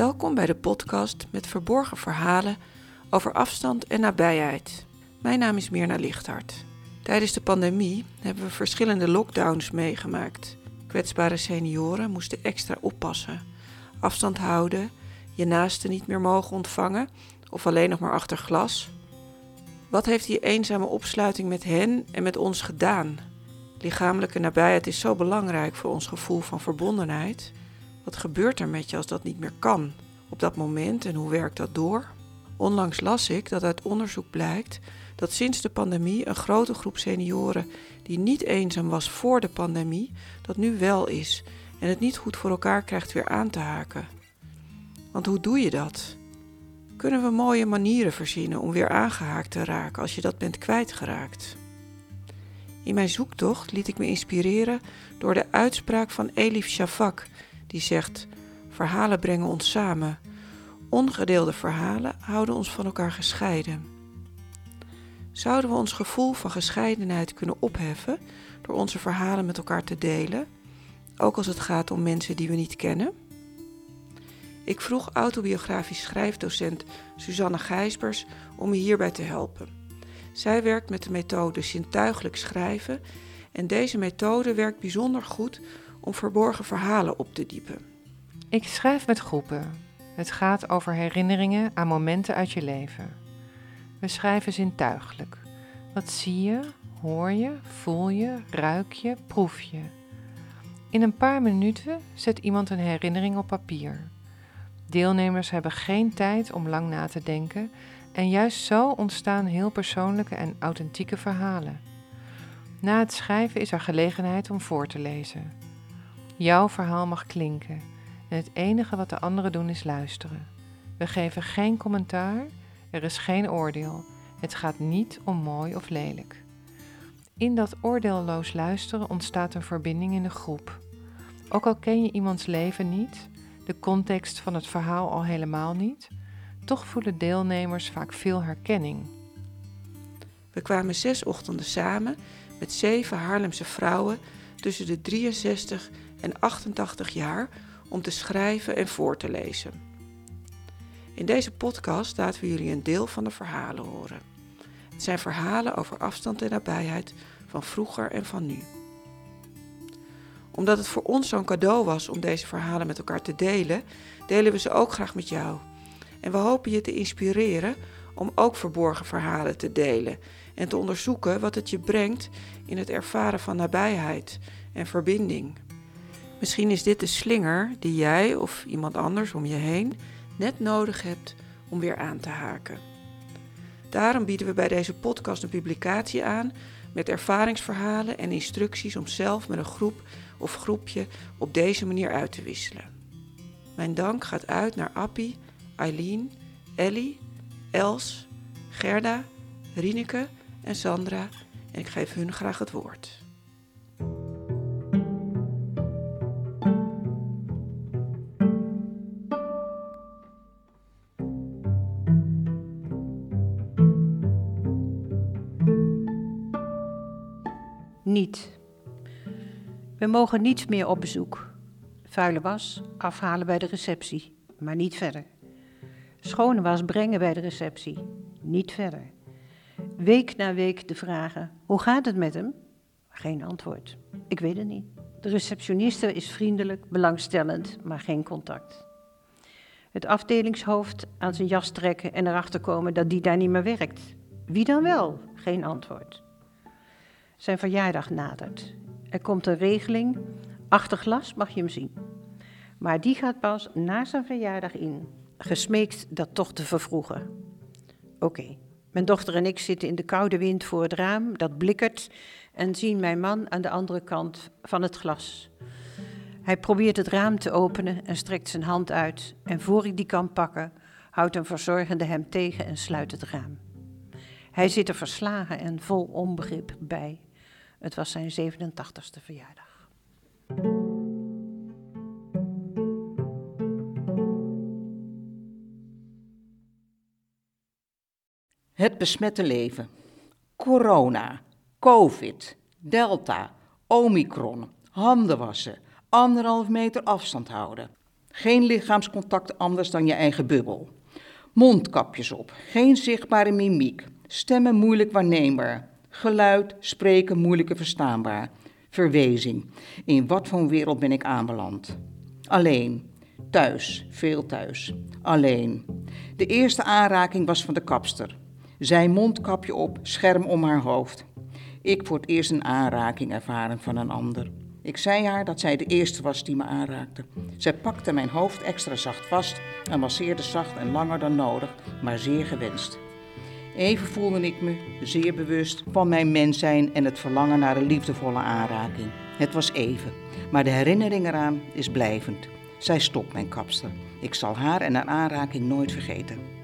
Welkom bij de podcast met verborgen verhalen over afstand en nabijheid. Mijn naam is Mirna Lichthart. Tijdens de pandemie hebben we verschillende lockdowns meegemaakt. Kwetsbare senioren moesten extra oppassen, afstand houden, je naasten niet meer mogen ontvangen of alleen nog maar achter glas. Wat heeft die eenzame opsluiting met hen en met ons gedaan? Lichamelijke nabijheid is zo belangrijk voor ons gevoel van verbondenheid. Wat gebeurt er met je als dat niet meer kan? Op dat moment en hoe werkt dat door? Onlangs las ik dat uit onderzoek blijkt dat sinds de pandemie een grote groep senioren die niet eenzaam was voor de pandemie, dat nu wel is en het niet goed voor elkaar krijgt weer aan te haken. Want hoe doe je dat? Kunnen we mooie manieren verzinnen om weer aangehaakt te raken als je dat bent kwijtgeraakt? In mijn zoektocht liet ik me inspireren door de uitspraak van Elif Shafak, die zegt: Verhalen brengen ons samen. Ongedeelde verhalen houden ons van elkaar gescheiden. Zouden we ons gevoel van gescheidenheid kunnen opheffen door onze verhalen met elkaar te delen, ook als het gaat om mensen die we niet kennen? Ik vroeg autobiografisch schrijfdocent Suzanne Gijsbers om me hierbij te helpen. Zij werkt met de methode zintuigelijk schrijven en deze methode werkt bijzonder goed om verborgen verhalen op te diepen. Ik schrijf met groepen. Het gaat over herinneringen aan momenten uit je leven. We schrijven zintuigelijk. Wat zie je, hoor je, voel je, ruik je, proef je. In een paar minuten zet iemand een herinnering op papier. Deelnemers hebben geen tijd om lang na te denken en juist zo ontstaan heel persoonlijke en authentieke verhalen. Na het schrijven is er gelegenheid om voor te lezen. Jouw verhaal mag klinken en het enige wat de anderen doen is luisteren. We geven geen commentaar, er is geen oordeel. Het gaat niet om mooi of lelijk. In dat oordeelloos luisteren ontstaat een verbinding in de groep. Ook al ken je iemands leven niet, de context van het verhaal al helemaal niet, toch voelen deelnemers vaak veel herkenning. We kwamen zes ochtenden samen met zeven Haarlemse vrouwen tussen de 63 en 88 jaar om te schrijven en voor te lezen. In deze podcast laten we jullie een deel van de verhalen horen. Het zijn verhalen over afstand en nabijheid van vroeger en van nu. Omdat het voor ons zo'n cadeau was om deze verhalen met elkaar te delen, delen we ze ook graag met jou. En we hopen je te inspireren om ook verborgen verhalen te delen en te onderzoeken wat het je brengt in het ervaren van nabijheid en verbinding. Misschien is dit de slinger die jij of iemand anders om je heen net nodig hebt om weer aan te haken. Daarom bieden we bij deze podcast een publicatie aan met ervaringsverhalen en instructies om zelf met een groep of groepje op deze manier uit te wisselen. Mijn dank gaat uit naar Appie, Eileen, Ellie, Els, Gerda, Rieneke en Sandra en ik geef hun graag het woord. We mogen niet meer op bezoek. Vuile was afhalen bij de receptie, maar niet verder. Schone was brengen bij de receptie, niet verder. Week na week de vragen: hoe gaat het met hem? Geen antwoord. Ik weet het niet. De receptioniste is vriendelijk, belangstellend, maar geen contact. Het afdelingshoofd aan zijn jas trekken en erachter komen dat die daar niet meer werkt. Wie dan wel? Geen antwoord. Zijn verjaardag nadert. Er komt een regeling. Achter glas mag je hem zien. Maar die gaat pas na zijn verjaardag in. Gesmeekt dat toch te vervroegen. Oké, mijn dochter en ik zitten in de koude wind voor het raam, dat blikkert, en zien mijn man aan de andere kant van het glas. Hij probeert het raam te openen en strekt zijn hand uit. En voor ik die kan pakken, houdt een verzorgende hem tegen en sluit het raam. Hij zit er verslagen en vol onbegrip bij. Het was zijn 87ste verjaardag. Het besmette leven. Corona, COVID, Delta, Omicron, handen wassen, anderhalf meter afstand houden. Geen lichaamscontact anders dan je eigen bubbel. Mondkapjes op, geen zichtbare mimiek. Stemmen moeilijk waarneembaar. Geluid, spreken moeilijker verstaanbaar. Verwezing. In wat voor wereld ben ik aanbeland? Alleen. Thuis, veel thuis. Alleen. De eerste aanraking was van de kapster. Zij mondkapje op, scherm om haar hoofd. Ik voor het eerst een aanraking ervaren van een ander. Ik zei haar dat zij de eerste was die me aanraakte. Zij pakte mijn hoofd extra zacht vast en masseerde zacht en langer dan nodig, maar zeer gewenst. Even voelde ik me zeer bewust van mijn mens zijn en het verlangen naar een liefdevolle aanraking. Het was even, maar de herinnering eraan is blijvend. Zij stopt mijn kapster. Ik zal haar en haar aanraking nooit vergeten.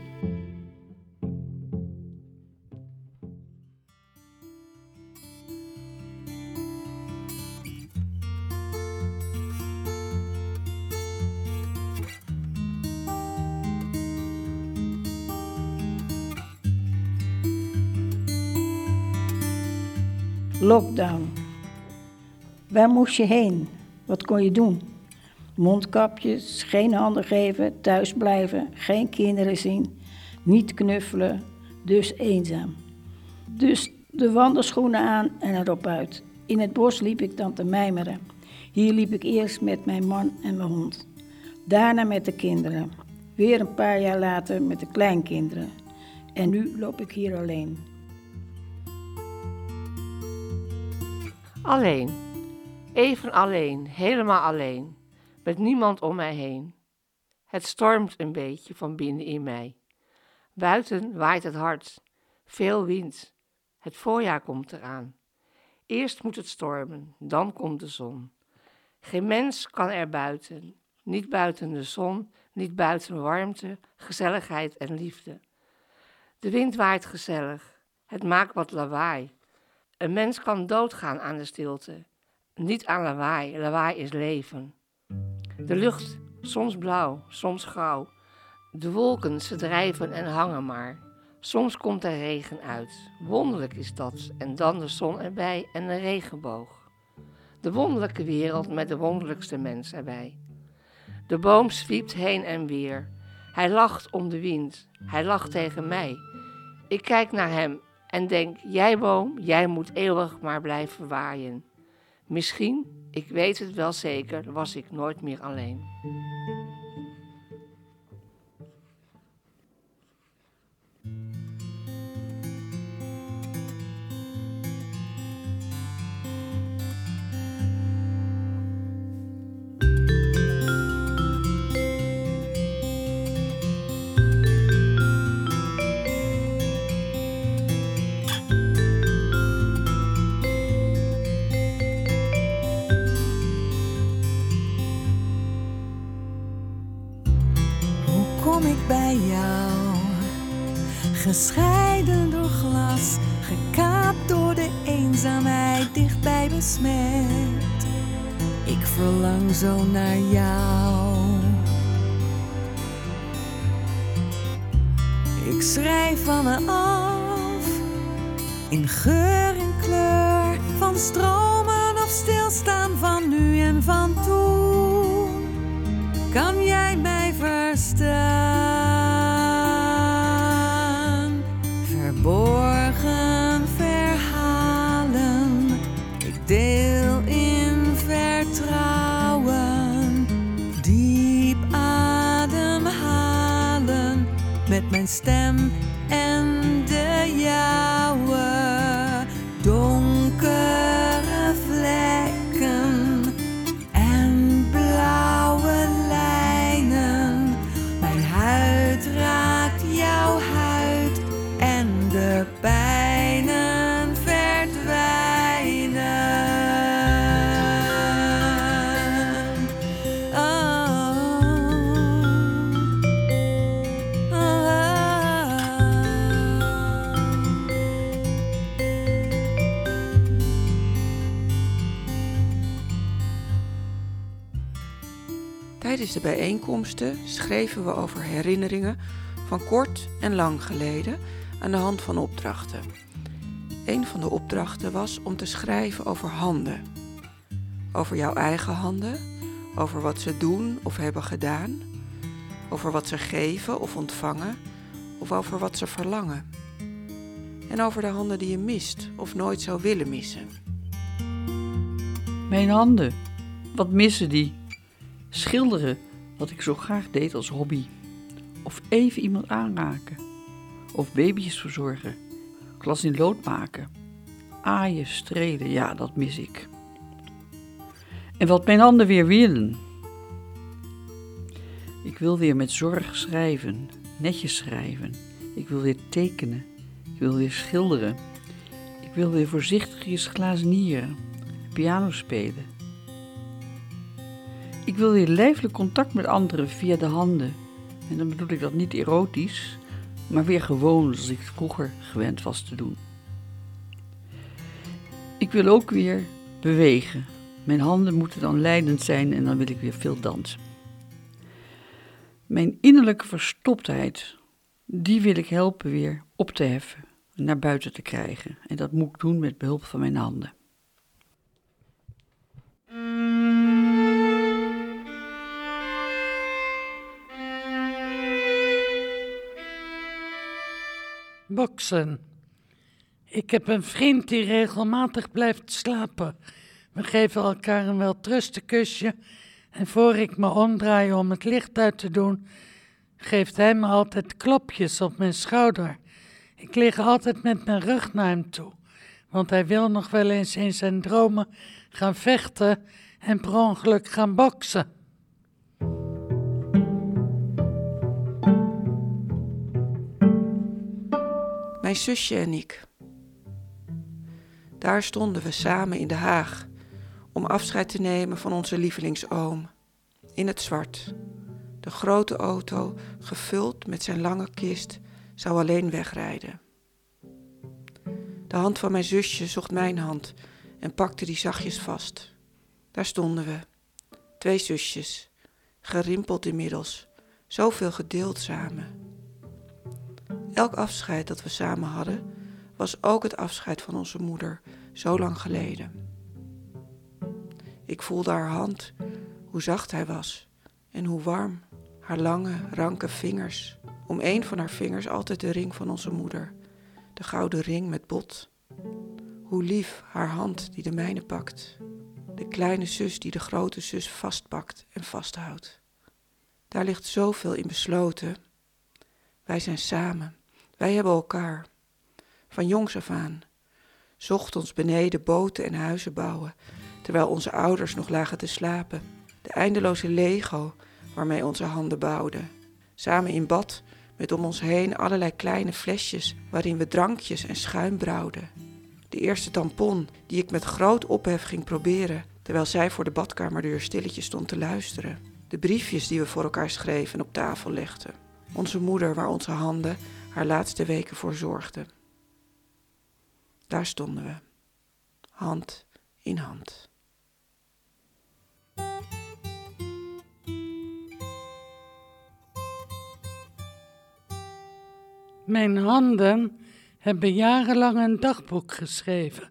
Lockdown. Waar moest je heen? Wat kon je doen? Mondkapjes, geen handen geven, thuis blijven, geen kinderen zien, niet knuffelen, dus eenzaam. Dus de wandelschoenen aan en erop uit. In het bos liep ik dan te mijmeren. Hier liep ik eerst met mijn man en mijn hond. Daarna met de kinderen. Weer een paar jaar later met de kleinkinderen. En nu loop ik hier alleen. Alleen. Even alleen, helemaal alleen. Met niemand om mij heen. Het stormt een beetje van binnen in mij. Buiten waait het hard. Veel wind. Het voorjaar komt eraan. Eerst moet het stormen, dan komt de zon. Geen mens kan er buiten. Niet buiten de zon, niet buiten warmte, gezelligheid en liefde. De wind waait gezellig. Het maakt wat lawaai. Een mens kan doodgaan aan de stilte. Niet aan lawaai. Lawaai is leven. De lucht, soms blauw, soms grauw. De wolken, ze drijven en hangen maar. Soms komt er regen uit. Wonderlijk is dat. En dan de zon erbij en een regenboog. De wonderlijke wereld met de wonderlijkste mens erbij. De boom zwiept heen en weer. Hij lacht om de wind. Hij lacht tegen mij. Ik kijk naar hem en denk: Jij boom, jij moet eeuwig maar blijven waaien. Misschien, ik weet het wel zeker, was ik nooit meer alleen. Gescheiden door glas, gekaapt door de eenzaamheid, dichtbij besmet. Ik verlang zo naar jou. Ik schrijf van me af, in geur en kleur, van stromen of stilstaan, van nu en van toen. Kan jij met De bijeenkomsten schreven we over herinneringen van kort en lang geleden aan de hand van opdrachten. Een van de opdrachten was om te schrijven over handen. Over jouw eigen handen, over wat ze doen of hebben gedaan, over wat ze geven of ontvangen, of over wat ze verlangen. En over de handen die je mist of nooit zou willen missen. Mijn handen, wat missen die? Schilderen, wat ik zo graag deed als hobby. Of even iemand aanraken. Of baby's verzorgen. Glas in lood maken. Aaien, strelen, ja, dat mis ik. En wat mijn handen weer willen. Ik wil weer met zorg schrijven, netjes schrijven. Ik wil weer tekenen. Ik wil weer schilderen. Ik wil weer voorzichtigjes glazenieren, piano spelen. Ik wil weer lijfelijk contact met anderen via de handen. En dan bedoel ik dat niet erotisch, maar weer gewoon zoals ik vroeger gewend was te doen. Ik wil ook weer bewegen. Mijn handen moeten dan leidend zijn en dan wil ik weer veel dansen. Mijn innerlijke verstoptheid, die wil ik helpen weer op te heffen, naar buiten te krijgen. En dat moet ik doen met behulp van mijn handen. Boksen. Ik heb een vriend die regelmatig blijft slapen. We geven elkaar een weltrustenkusje en voor ik me omdraai om het licht uit te doen, geeft hij me altijd klopjes op mijn schouder. Ik lig altijd met mijn rug naar hem toe, want hij wil nog wel eens in zijn dromen gaan vechten en per ongeluk gaan boksen. Mijn zusje en ik. Daar stonden we samen in de Haag om afscheid te nemen van onze lievelingsoom. In het zwart. De grote auto, gevuld met zijn lange kist, zou alleen wegrijden. De hand van mijn zusje zocht mijn hand en pakte die zachtjes vast. Daar stonden we, twee zusjes, gerimpeld inmiddels, zoveel gedeeld samen. Elk afscheid dat we samen hadden, was ook het afscheid van onze moeder, zo lang geleden. Ik voelde haar hand, hoe zacht hij was en hoe warm, haar lange, ranke vingers. Om een van haar vingers altijd de ring van onze moeder, de gouden ring met bot. Hoe lief haar hand die de mijne pakt, de kleine zus die de grote zus vastpakt en vasthoudt. Daar ligt zoveel in besloten. Wij zijn samen, wij hebben elkaar. Van jongs af aan. Zocht ons beneden boten en huizen bouwen, terwijl onze ouders nog lagen te slapen. De eindeloze Lego waarmee onze handen bouwden. Samen in bad, met om ons heen allerlei kleine flesjes waarin we drankjes en schuim brouwden. De eerste tampon die ik met groot ophef ging proberen, terwijl zij voor de badkamerdeur stilletjes stond te luisteren. De briefjes die we voor elkaar schreven en op tafel legden. Onze moeder waar onze handen haar laatste weken voor zorgden. Daar stonden we, hand in hand. Mijn handen hebben jarenlang een dagboek geschreven,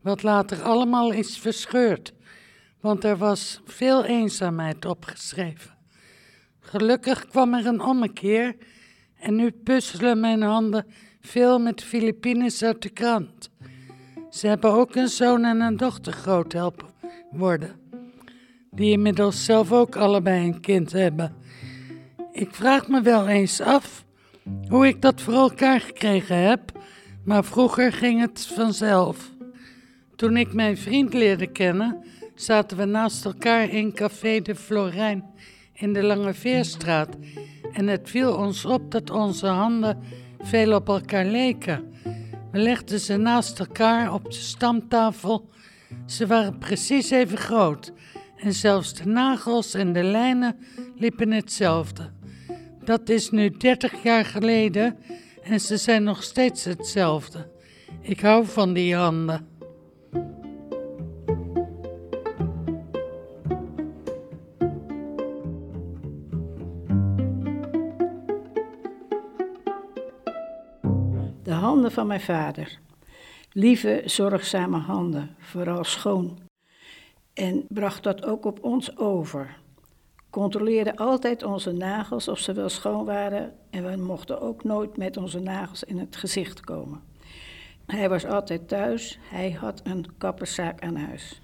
wat later allemaal is verscheurd, want er was veel eenzaamheid opgeschreven. Gelukkig kwam er een ommekeer en nu puzzelen mijn handen veel met Filipines uit de krant. Ze hebben ook een zoon en een dochter groot helpen worden, die inmiddels zelf ook allebei een kind hebben. Ik vraag me wel eens af hoe ik dat voor elkaar gekregen heb, maar vroeger ging het vanzelf. Toen ik mijn vriend leerde kennen, zaten we naast elkaar in Café de Florijn in de Lange Veerstraat en het viel ons op dat onze handen veel op elkaar leken. We legden ze naast elkaar op de stamtafel. Ze waren precies even groot en zelfs de nagels en de lijnen liepen hetzelfde. Dat is nu 30 jaar geleden en ze zijn nog steeds hetzelfde. Ik hou van die handen. Van mijn vader. Lieve, zorgzame handen, vooral schoon. en bracht dat ook op ons over. Controleerde altijd onze nagels of ze wel schoon waren en we mochten ook nooit met onze nagels in het gezicht komen. Hij was altijd thuis, hij had een kapperszaak aan huis.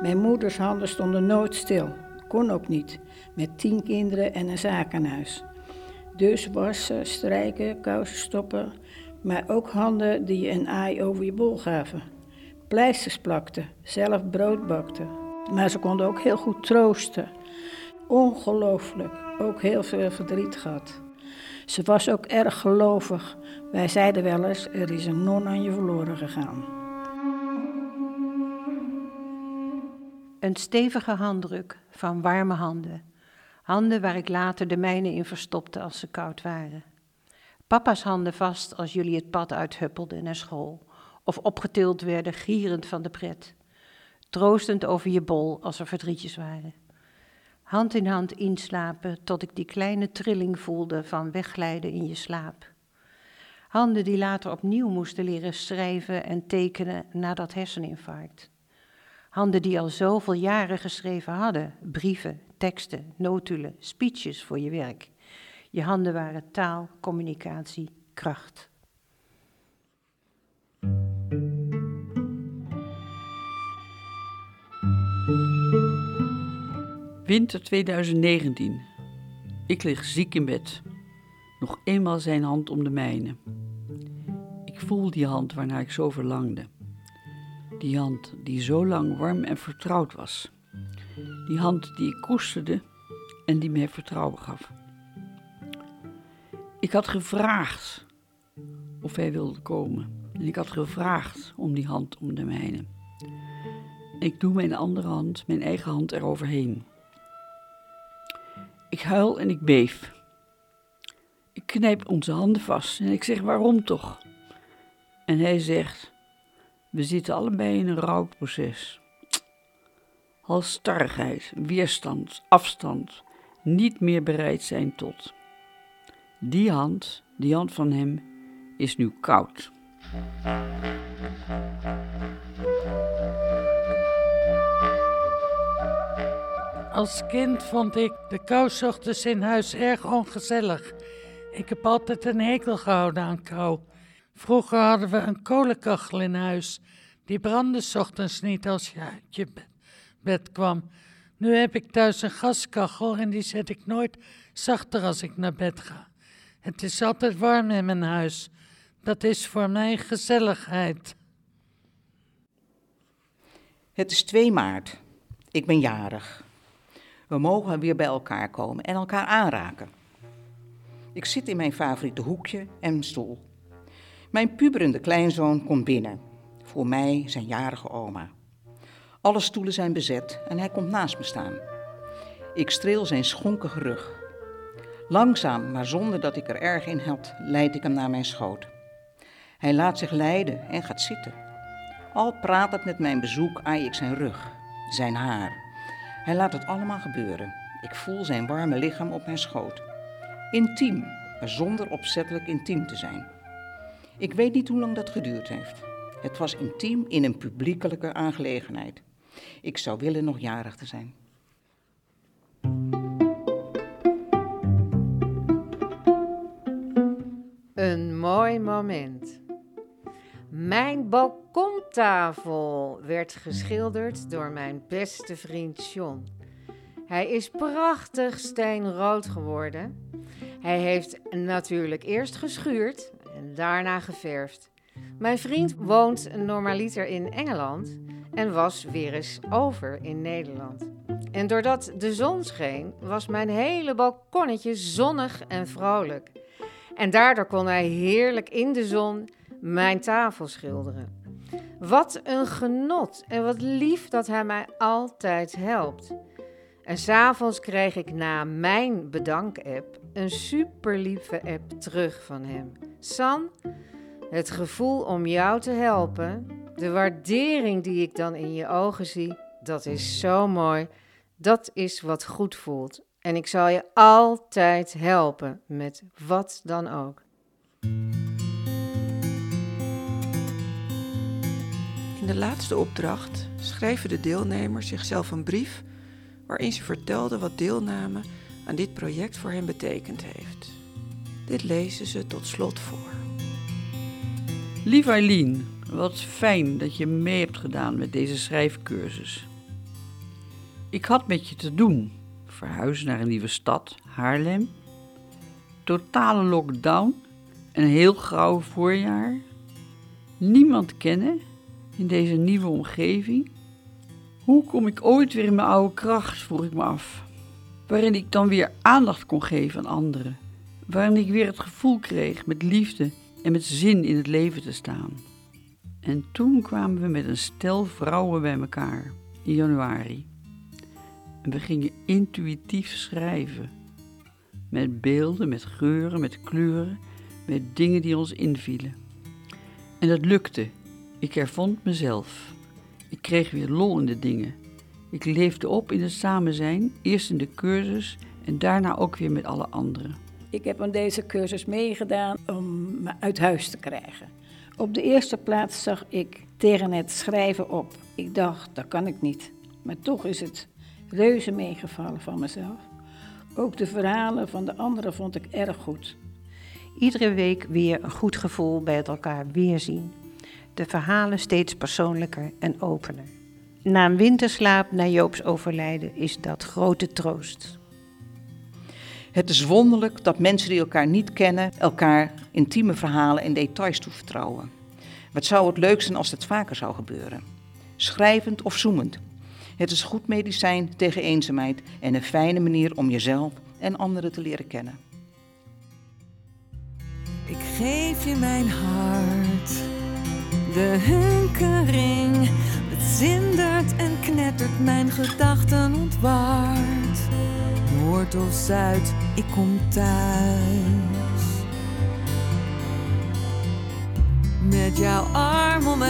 Mijn moeders handen stonden nooit stil, kon ook niet, met tien kinderen en een zaak aan huis. Dus wassen, strijken, kousen stoppen, maar ook handen die een aai over je bol gaven. Pleisters plakten, zelf brood bakten. Maar ze konden ook heel goed troosten. Ongelooflijk, ook heel veel verdriet gehad. Ze was ook erg gelovig. Wij zeiden wel eens, er is een non aan je verloren gegaan. Een stevige handdruk van warme handen. Handen waar ik later de mijne in verstopte als ze koud waren. Papa's handen vast als jullie het pad uithuppelden naar school. Of opgetild werden gierend van de pret. Troostend over je bol als er verdrietjes waren. Hand in hand inslapen tot ik die kleine trilling voelde van wegglijden in je slaap. Handen die later opnieuw moesten leren schrijven en tekenen na dat herseninfarct. Handen die al zoveel jaren geschreven hadden, brieven, teksten, notulen, speeches voor je werk. Je handen waren taal, communicatie, kracht. Winter 2019. Ik lig ziek in bed. Nog eenmaal zijn hand om de mijne. Ik voel die hand waarnaar ik zo verlangde. Die hand die zo lang warm en vertrouwd was. Die hand die ik koesterde en die mij vertrouwen gaf. Ik had gevraagd of hij wilde komen. En ik had gevraagd om die hand om de mijne. Ik doe mijn andere hand, mijn eigen hand eroverheen. Ik huil en ik beef. Ik knijp onze handen vast en ik zeg waarom toch? En hij zegt, we zitten allebei in een rouwproces. Halstarrigheid, weerstand, afstand, niet meer bereid zijn tot. Die hand, die hand van hem, is nu koud. Als kind vond ik de kousochtends in huis erg ongezellig. Ik heb altijd een hekel gehouden aan kou. Vroeger hadden we een kolenkachel in huis. Die brandde ochtends niet als je uit je bed kwam. Nu heb ik thuis een gaskachel en die zet ik nooit zachter als ik naar bed ga. Het is altijd warm in mijn huis. Dat is voor mij gezelligheid. Het is 2 maart. Ik ben jarig. We mogen weer bij elkaar komen en elkaar aanraken. Ik zit in mijn favoriete hoekje en stoel. Mijn puberende kleinzoon komt binnen. Voor mij zijn jarige oma. Alle stoelen zijn bezet en hij komt naast me staan. Ik streel zijn schonkige rug. Langzaam, maar zonder dat ik er erg in had, leid ik hem naar mijn schoot. Hij laat zich leiden en gaat zitten. Al pratend met mijn bezoek aai ik zijn rug, zijn haar. Hij laat het allemaal gebeuren. Ik voel zijn warme lichaam op mijn schoot. Intiem, maar zonder opzettelijk intiem te zijn. Ik weet niet hoe lang dat geduurd heeft. Het was intiem in een publiekelijke aangelegenheid. Ik zou willen nog jarig te zijn. Een mooi moment. Mijn balkontafel werd geschilderd door mijn beste vriend John. Hij is prachtig steenrood geworden. Hij heeft natuurlijk eerst geschuurd en daarna geverfd. Mijn vriend woont normaliter in Engeland en was weer eens over in Nederland. En doordat de zon scheen, was mijn hele balkonnetje zonnig en vrolijk. En daardoor kon hij heerlijk in de zon mijn tafel schilderen. Wat een genot en wat lief dat hij mij altijd helpt. En s'avonds kreeg ik na mijn bedank-app een superlieve app terug van hem. San, het gevoel om jou te helpen, de waardering die ik dan in je ogen zie, dat is zo mooi. Dat is wat goed voelt. En ik zal je altijd helpen met wat dan ook. de laatste opdracht schreven de deelnemers zichzelf een brief waarin ze vertelden wat deelname aan dit project voor hen betekend heeft. Dit lezen ze tot slot voor. Lief Eileen, wat fijn dat je mee hebt gedaan met deze schrijfcursus. Ik had met je te doen. Verhuizen naar een nieuwe stad, Haarlem. Totale lockdown. Een heel grauw voorjaar. Niemand kennen in deze nieuwe omgeving. Hoe kom ik ooit weer in mijn oude kracht, vroeg ik me af. Waarin ik dan weer aandacht kon geven aan anderen. Waarin ik weer het gevoel kreeg met liefde en met zin in het leven te staan. En toen kwamen we met een stel vrouwen bij elkaar in januari. En we gingen intuïtief schrijven. Met beelden, met geuren, met kleuren, met dingen die ons invielen. En dat lukte. Ik hervond mezelf. Ik kreeg weer lol in de dingen. Ik leefde op in het samen zijn, eerst in de cursus en daarna ook weer met alle anderen. Ik heb aan deze cursus meegedaan om me uit huis te krijgen. Op de eerste plaats zag ik tegen het schrijven op. Ik dacht, dat kan ik niet. Maar toch is het reuze meegevallen van mezelf. Ook de verhalen van de anderen vond ik erg goed. Iedere week weer een goed gevoel bij het elkaar weerzien. De verhalen steeds persoonlijker en opener. Na een winterslaap na Joop's overlijden is dat grote troost. Het is wonderlijk dat mensen die elkaar niet kennen, elkaar intieme verhalen en details toevertrouwen. Wat zou het leuk zijn als het vaker zou gebeuren? Schrijvend of zoemend. Het is goed medicijn tegen eenzaamheid en een fijne manier om jezelf en anderen te leren kennen. Ik geef je mijn hart, de hunkering. Het zindert en knettert, mijn gedachten ontwaart. Noord of Zuid, ik kom thuis. Met jouw arm om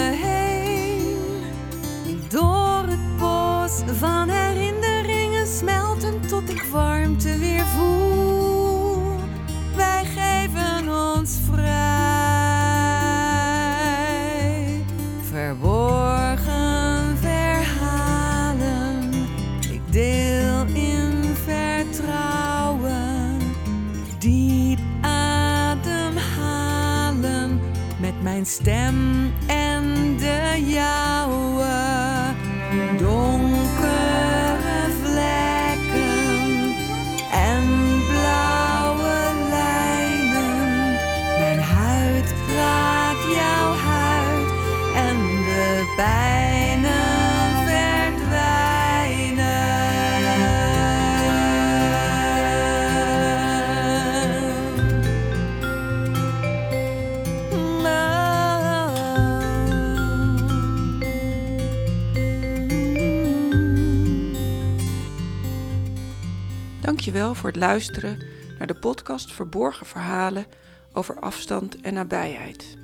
voor het luisteren naar de podcast Verborgen Verhalen over afstand en nabijheid.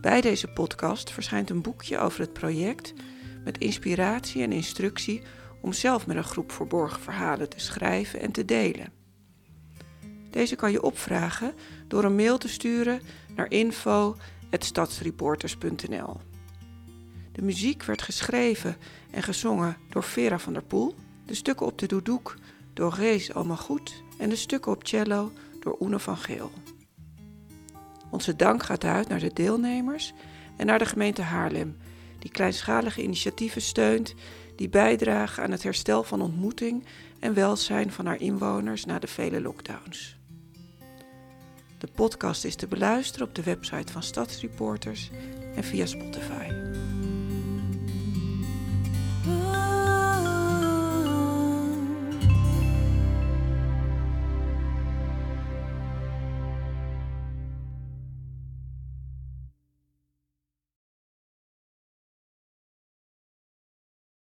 Bij deze podcast verschijnt een boekje over het project met inspiratie en instructie om zelf met een groep verborgen verhalen te schrijven en te delen. Deze kan je opvragen door een mail te sturen naar info.stadsreporters.nl. De muziek werd geschreven en gezongen door Vera van der Poel, de stukken op de doedoek door Rees Almagoed en de stukken op cello door Oene van Geel. Onze dank gaat uit naar de deelnemers en naar de gemeente Haarlem, die kleinschalige initiatieven steunt die bijdragen aan het herstel van ontmoeting en welzijn van haar inwoners na de vele lockdowns. De podcast is te beluisteren op de website van Stadsreporters en via Spotify.